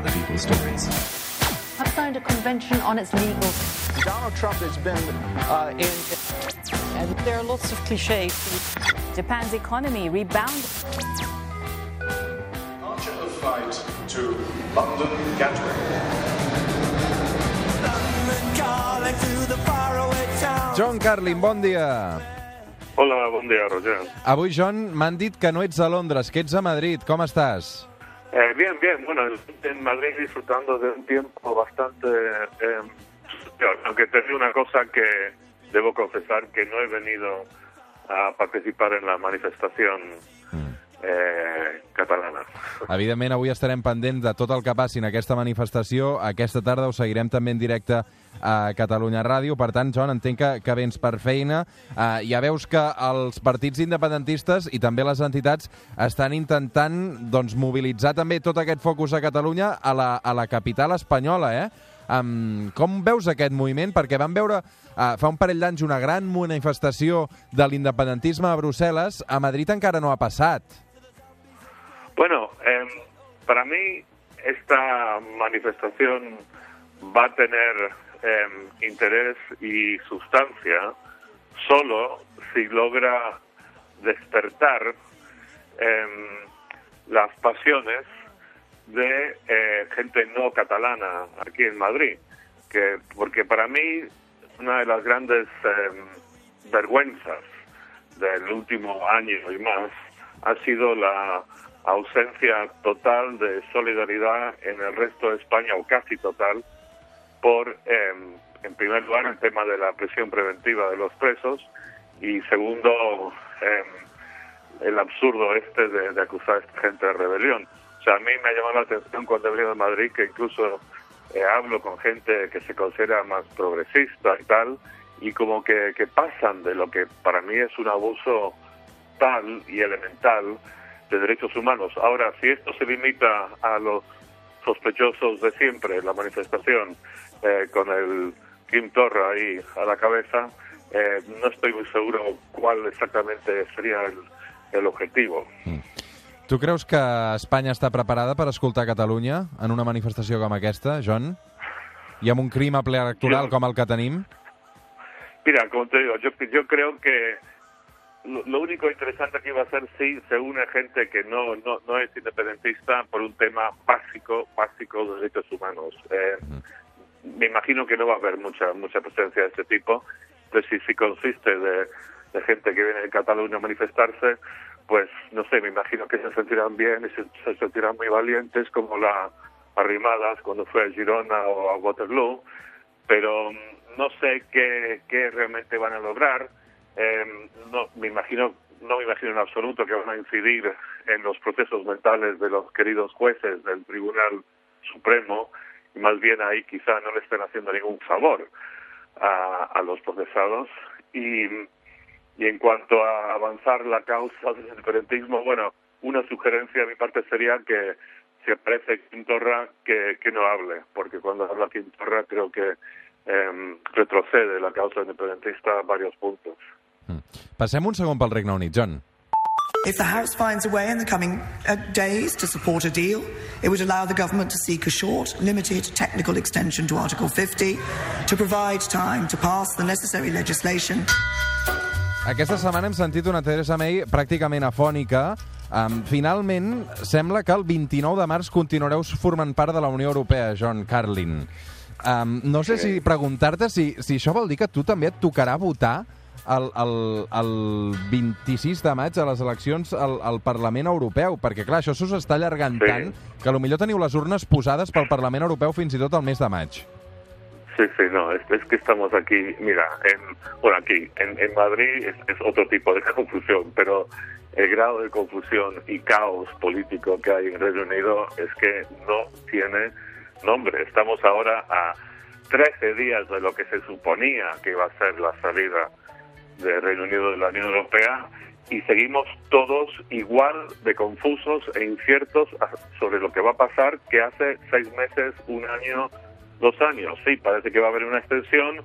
other people's stories. have signed a convention on its legal. Donald Trump has been uh, in. And there are lots of cliches. Japan's economy rebounded. Departure of flight to London Gatwick. John Carlin, bon dia. Hola, bon dia, Roger. Avui, John, m'han dit que no ets a Londres, que ets a Madrid. Com estàs? Eh, bien, bien. Bueno, en Madrid disfrutando de un tiempo bastante... Eh, aunque te digo una cosa que debo confesar que no he venido a participar en la manifestación eh, catalana. Evidentment, avui estarem pendents de tot el que passi en aquesta manifestació. Aquesta tarda ho seguirem també en directe a Catalunya Ràdio. Per tant, John, entenc que, que vens per feina. Uh, ja veus que els partits independentistes i també les entitats estan intentant doncs, mobilitzar també tot aquest focus a Catalunya a la, a la capital espanyola, eh? Um, com veus aquest moviment? Perquè vam veure uh, fa un parell d'anys una gran manifestació de l'independentisme a Brussel·les. A Madrid encara no ha passat. Bueno, eh, para mí esta manifestación va a tener eh, interés y sustancia solo si logra despertar eh, las pasiones de eh, gente no catalana aquí en Madrid, que porque para mí una de las grandes vergüenzas del último año y más ha sido la ausencia total de solidaridad en el resto de España, o casi total, por, eh, en primer lugar, el tema de la prisión preventiva de los presos y, segundo, eh, el absurdo este de, acusar a esta gente de rebelión. O sea, a mí me ha llamado la atención cuando he venido a Madrid que incluso eh, hablo con gente que se considera más progresista y tal, y como que, que pasan de lo que para mí es un abuso tal y elemental de derechos humanos. Ahora, si esto se limita a los sospechosos de siempre, la manifestación eh, con el Kim Torra ahí a la cabeza, eh, no estoy muy seguro cuál exactamente sería el, el objetivo. Mm. Tu creus que Espanya està preparada per escoltar Catalunya en una manifestació com aquesta, John? I amb un clima ple electoral com el que tenim? Mira, como te digo, yo, yo creo que lo, único interesante aquí va a ser si se une gente que no, no, no es independentista por un tema básico, básico de derechos humanos. Eh, mm. Me imagino que no va a haber mucha mucha presencia de este tipo. Entonces, si, si consiste de, de gente que viene de Cataluña a manifestarse, pues no sé, me imagino que se sentirán bien y se, se sentirán muy valientes como la Arrimadas cuando fue a Girona o a Waterloo, pero no sé qué, qué realmente van a lograr. Eh, no me imagino no me imagino en absoluto que van a incidir en los procesos mentales de los queridos jueces del Tribunal Supremo y más bien ahí quizá no le estén haciendo ningún favor a, los procesados y y en cuanto a avanzar la causa del independentismo, bueno, una sugerencia de mi parte sería que si aparece Quintorra, que, que no hable, porque cuando habla Quintorra creo que eh, retrocede la causa independentista a varios puntos. Mm. Passem un segon pel Regne Unit, John. If the House finds a way in the coming uh, days to support a deal, it would allow the government to seek a short, limited technical extension to Article 50 to provide time to pass the necessary legislation. Aquesta setmana hem sentit una Theresa May pràcticament afònica. Um, finalment, sembla que el 29 de març continuareu formant part de la Unió Europea, John Carlin. Um, no sé si preguntar-te si, si això vol dir que tu també et tocarà votar el, el, el 26 de maig a les eleccions al, al Parlament Europeu, perquè clar, això s'us està allargant sí. tant que potser teniu les urnes posades pel Parlament Europeu fins i tot el mes de maig. Sí, sí, no, es, es, que estamos aquí, mira, en, bueno, aquí, en, en Madrid es, es, otro tipo de confusión, pero el grado de confusión y caos político que hay en Reino Unido es que no tiene nombre. Estamos ahora a 13 días de lo que se suponía que iba a ser la salida del Reino Unido de la Unión Europea y seguimos todos igual de confusos e inciertos sobre lo que va a pasar que hace seis meses, un año dos años. Sí, parece que va a haber una extensión.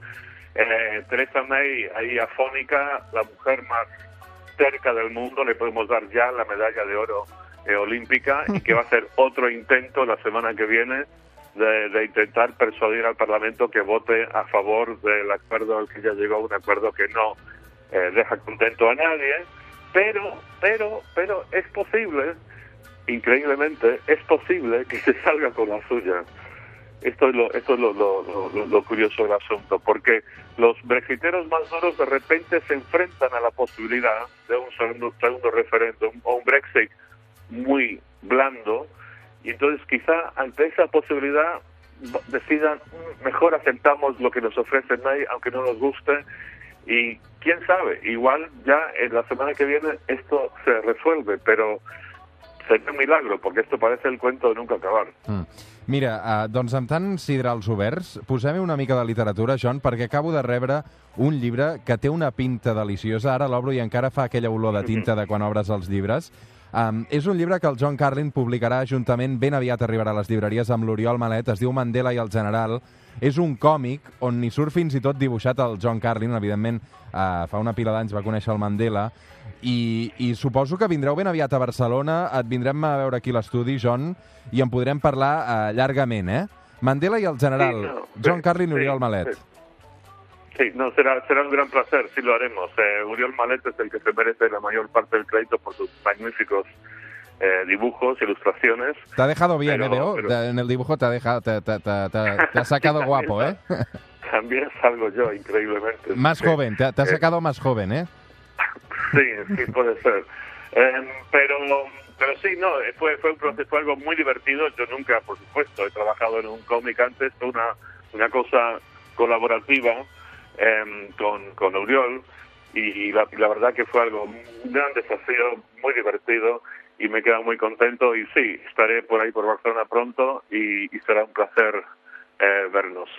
Eh, Teresa May, ahí afónica, la mujer más cerca del mundo, le podemos dar ya la medalla de oro eh, olímpica y que va a ser otro intento la semana que viene de, de, intentar persuadir al Parlamento que vote a favor del acuerdo al que ya llegó, un acuerdo que no eh, deja contento a nadie, pero, pero, pero es posible, increíblemente, es posible que se salga con la suya. Esto es lo, esto es lo, lo, lo, curioso del asunto, porque los brexiteros más duros de repente se enfrentan a la posibilidad de un segundo, segundo referéndum o un Brexit muy blando, y entonces quizá ante esa posibilidad decidan, mejor aceptamos lo que nos ofrecen ahí, aunque no nos guste, y quién sabe, igual ya en la semana que viene esto se resuelve, pero seria un milagro, perquè esto parece el cuento de nunca acabar. Mm. Mira, uh, doncs amb tants sidrals oberts, posem una mica de literatura, John, perquè acabo de rebre un llibre que té una pinta deliciosa. Ara l'obro i encara fa aquella olor de tinta de quan obres els llibres. Um, és un llibre que el John Carlin publicarà juntament, ben aviat arribarà a les llibreries, amb l'Oriol Malet, es diu Mandela i el General. És un còmic on hi surt fins i tot dibuixat el John Carlin, evidentment uh, fa una pila d'anys va conèixer el Mandela, i, i suposo que vindreu ben aviat a Barcelona, et vindrem a veure aquí l'estudi, John, i en podrem parlar uh, llargament, eh? Mandela i el general, Sí, no, John sí, Carlin i sí, Oriol Malet. sí. Sí, no, será, será un gran placer, sí lo haremos. Eh, Uriol Malet es el que se merece la mayor parte del crédito por sus magníficos eh, dibujos, ilustraciones. Te ha dejado bien, Pero- ¿eh, pero- En el dibujo te ha, dejado, te, te- te- te- te ha sacado guapo, ¿eh? También salgo yo, increíblemente. más Sí. joven, te, ha- Eh, sacado más joven, ¿eh? Sí, sí, puede ser. Eh, pero pero sí, no, eh, fue, fue un proceso, fue algo muy divertido. Yo nunca, por supuesto, he trabajado en un cómic antes, fue una, una cosa colaborativa eh, con, con Uriol y la, la verdad que fue algo, un gran desafío, muy divertido y me quedo muy contento y sí, estaré por ahí por Barcelona pronto y, y será un placer eh, vernos.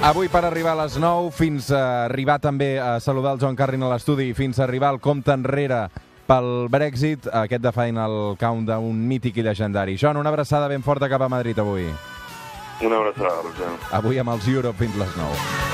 Avui per arribar a les 9, fins a arribar també a saludar el Joan Carrin a l'estudi, fins a arribar al compte enrere pel Brexit, aquest de Final Countdown mític i legendari. Joan, una abraçada ben forta cap a Madrid avui. Una abraçada, Roger. Avui amb els Europe fins les 9.